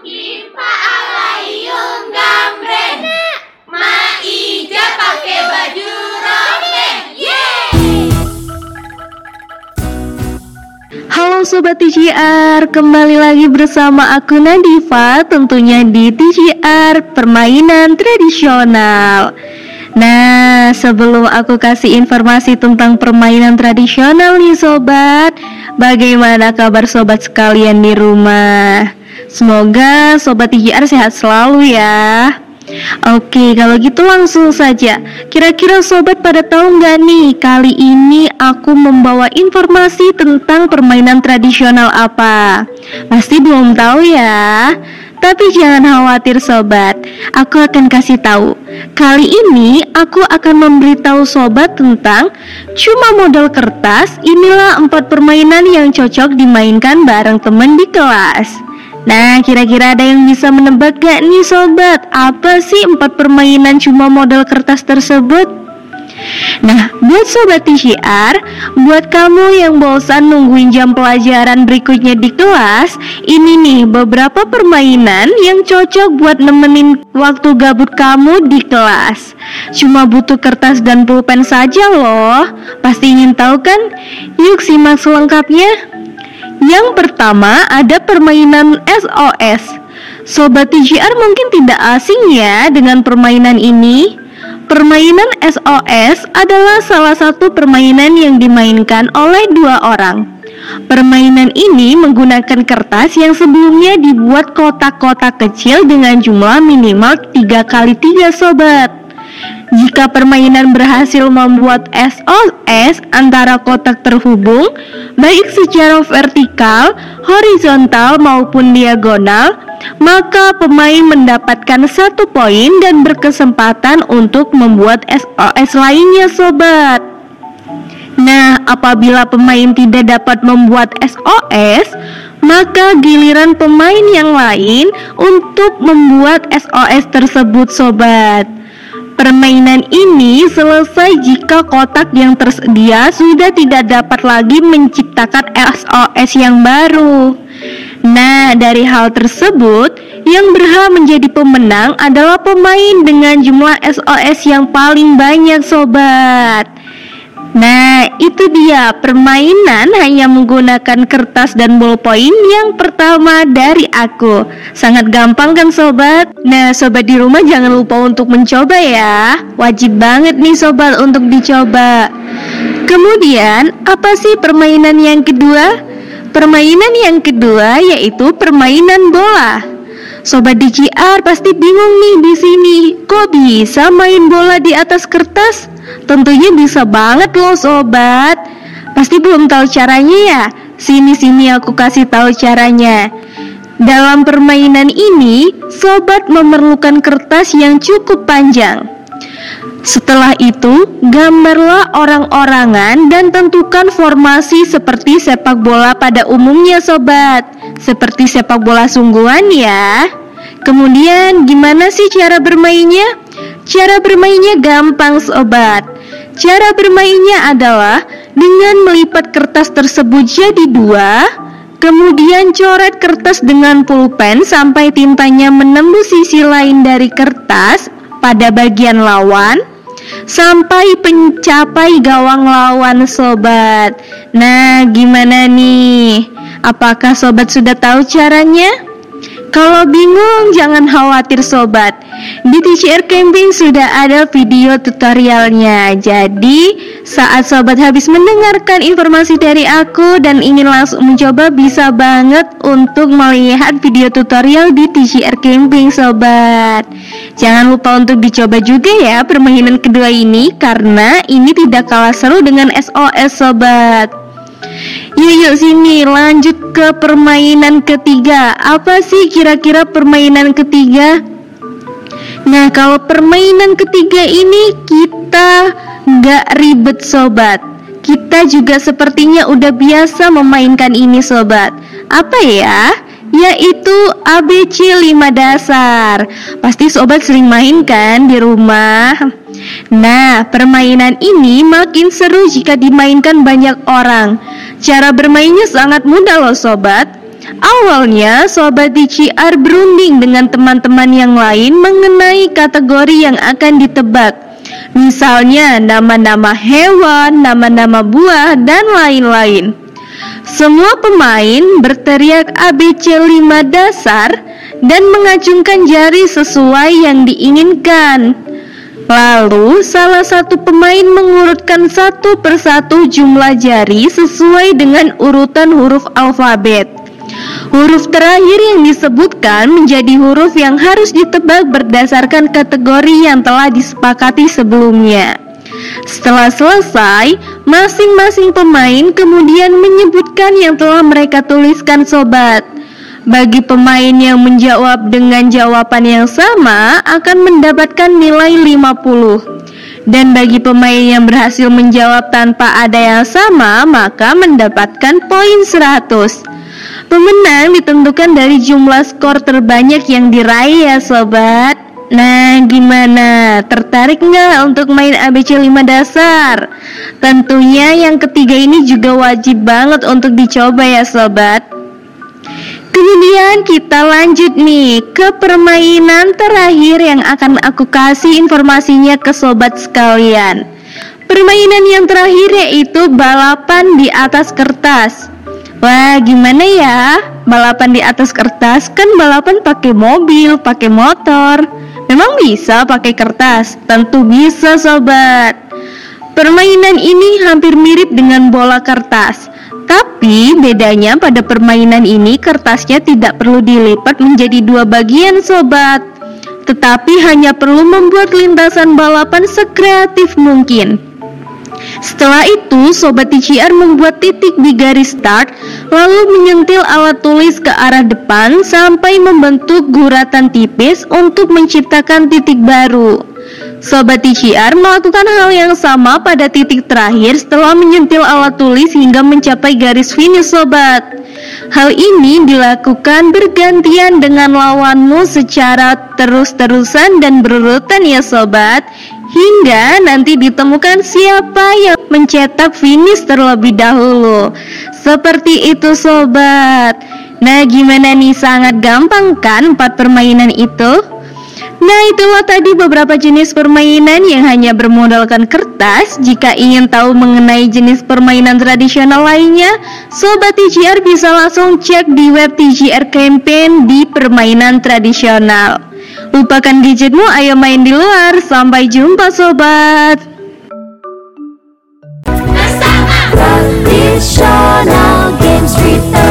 Alayung gambreng. Ma pakai baju Halo Sobat TCR, kembali lagi bersama aku Nadifa tentunya di TCR Permainan Tradisional. Nah, sebelum aku kasih informasi tentang permainan tradisional nih sobat Bagaimana kabar sobat sekalian di rumah? Semoga sobat TCR sehat selalu ya Oke, kalau gitu langsung saja. Kira-kira sobat pada tahu nggak nih, kali ini aku membawa informasi tentang permainan tradisional apa? Pasti belum tahu ya. Tapi jangan khawatir sobat, aku akan kasih tahu. Kali ini aku akan memberitahu sobat tentang cuma modal kertas. Inilah empat permainan yang cocok dimainkan bareng teman di kelas. Nah, kira-kira ada yang bisa menebak gak nih sobat? Apa sih empat permainan cuma model kertas tersebut? Nah, buat sobat TCR, buat kamu yang bosan nungguin jam pelajaran berikutnya di kelas, ini nih beberapa permainan yang cocok buat nemenin waktu gabut kamu di kelas. Cuma butuh kertas dan pulpen saja loh. Pasti ingin tahu kan? Yuk simak selengkapnya. Yang pertama ada permainan SOS. Sobat TGR mungkin tidak asing ya dengan permainan ini. Permainan SOS adalah salah satu permainan yang dimainkan oleh dua orang. Permainan ini menggunakan kertas yang sebelumnya dibuat kotak-kotak kecil dengan jumlah minimal 3 kali 3 sobat. Jika permainan berhasil membuat SOS antara kotak terhubung, baik secara vertikal, horizontal maupun diagonal, maka pemain mendapatkan satu poin dan berkesempatan untuk membuat SOS lainnya sobat. Nah, apabila pemain tidak dapat membuat SOS, maka giliran pemain yang lain untuk membuat SOS tersebut sobat. Permainan ini selesai jika kotak yang tersedia sudah tidak dapat lagi menciptakan SOS yang baru. Nah, dari hal tersebut, yang berhak menjadi pemenang adalah pemain dengan jumlah SOS yang paling banyak, sobat. Nah, itu dia permainan hanya menggunakan kertas dan ballpoint yang pertama dari aku. Sangat gampang kan sobat? Nah, sobat di rumah jangan lupa untuk mencoba ya. Wajib banget nih sobat untuk dicoba. Kemudian, apa sih permainan yang kedua? Permainan yang kedua yaitu permainan bola. Sobat DCR pasti bingung nih di sini. Kok bisa main bola di atas kertas? Tentunya bisa banget loh sobat. Pasti belum tahu caranya ya? Sini-sini aku kasih tahu caranya. Dalam permainan ini, sobat memerlukan kertas yang cukup panjang. Setelah itu, gambarlah orang-orangan dan tentukan formasi seperti sepak bola pada umumnya sobat Seperti sepak bola sungguhan ya Kemudian gimana sih cara bermainnya? Cara bermainnya gampang sobat Cara bermainnya adalah dengan melipat kertas tersebut jadi dua Kemudian coret kertas dengan pulpen sampai tintanya menembus sisi lain dari kertas pada bagian lawan Sampai pencapai gawang lawan sobat Nah gimana nih? Apakah sobat sudah tahu caranya? Kalau bingung jangan khawatir sobat. Di TCR Camping sudah ada video tutorialnya. Jadi saat sobat habis mendengarkan informasi dari aku Dan ingin langsung mencoba bisa banget untuk melihat video tutorial di TCR Camping sobat. Jangan lupa untuk dicoba juga ya permainan kedua ini Karena ini tidak kalah seru dengan SOS sobat Yuk yuk sini. Lanjut ke permainan ketiga. Apa sih kira-kira permainan ketiga? Nah kalau permainan ketiga ini kita nggak ribet sobat. Kita juga sepertinya udah biasa memainkan ini sobat. Apa ya? Yaitu ABC 5 dasar. Pasti sobat sering main kan di rumah Nah permainan ini makin seru jika dimainkan banyak orang Cara bermainnya sangat mudah loh sobat Awalnya, Sobat DCR berunding dengan teman-teman yang lain mengenai kategori yang akan ditebak. Misalnya nama-nama hewan, nama-nama buah, dan lain-lain. Semua pemain berteriak ABC 5 dasar dan mengacungkan jari sesuai yang diinginkan. Lalu, salah satu pemain mengurutkan satu persatu jumlah jari sesuai dengan urutan huruf alfabet. Huruf terakhir yang disebutkan menjadi huruf yang harus ditebak berdasarkan kategori yang telah disepakati sebelumnya. Setelah selesai, masing-masing pemain kemudian menyebutkan yang telah mereka tuliskan sobat. Bagi pemain yang menjawab dengan jawaban yang sama akan mendapatkan nilai 50. Dan bagi pemain yang berhasil menjawab tanpa ada yang sama maka mendapatkan poin 100. Pemenang ditentukan dari jumlah skor terbanyak yang diraih ya sobat. Nah, gimana? Tertarik nggak untuk main ABC 5 dasar? Tentunya yang ketiga ini juga wajib banget untuk dicoba ya sobat. Kemudian kita lanjut nih ke permainan terakhir yang akan aku kasih informasinya ke sobat sekalian. Permainan yang terakhir yaitu balapan di atas kertas. Wah, gimana ya? Balapan di atas kertas kan balapan pakai mobil, pakai motor. Memang bisa pakai kertas? Tentu bisa, sobat. Permainan ini hampir mirip dengan bola kertas. Tapi bedanya pada permainan ini kertasnya tidak perlu dilipat menjadi dua bagian sobat Tetapi hanya perlu membuat lintasan balapan sekreatif mungkin setelah itu, Sobat TCR membuat titik di garis start, lalu menyentil alat tulis ke arah depan sampai membentuk guratan tipis untuk menciptakan titik baru. Sobat TCR melakukan hal yang sama pada titik terakhir setelah menyentil alat tulis hingga mencapai garis finish sobat. Hal ini dilakukan bergantian dengan lawanmu secara terus-terusan dan berurutan ya sobat Hingga nanti ditemukan siapa yang mencetak finish terlebih dahulu Seperti itu sobat Nah gimana nih sangat gampang kan empat permainan itu? Nah itulah tadi beberapa jenis permainan yang hanya bermodalkan kertas. Jika ingin tahu mengenai jenis permainan tradisional lainnya Sobat TGR bisa langsung cek di web TGR Campaign di permainan tradisional. Lupakan gadgetmu, ayo main di luar. Sampai jumpa sobat. Traditional Game Street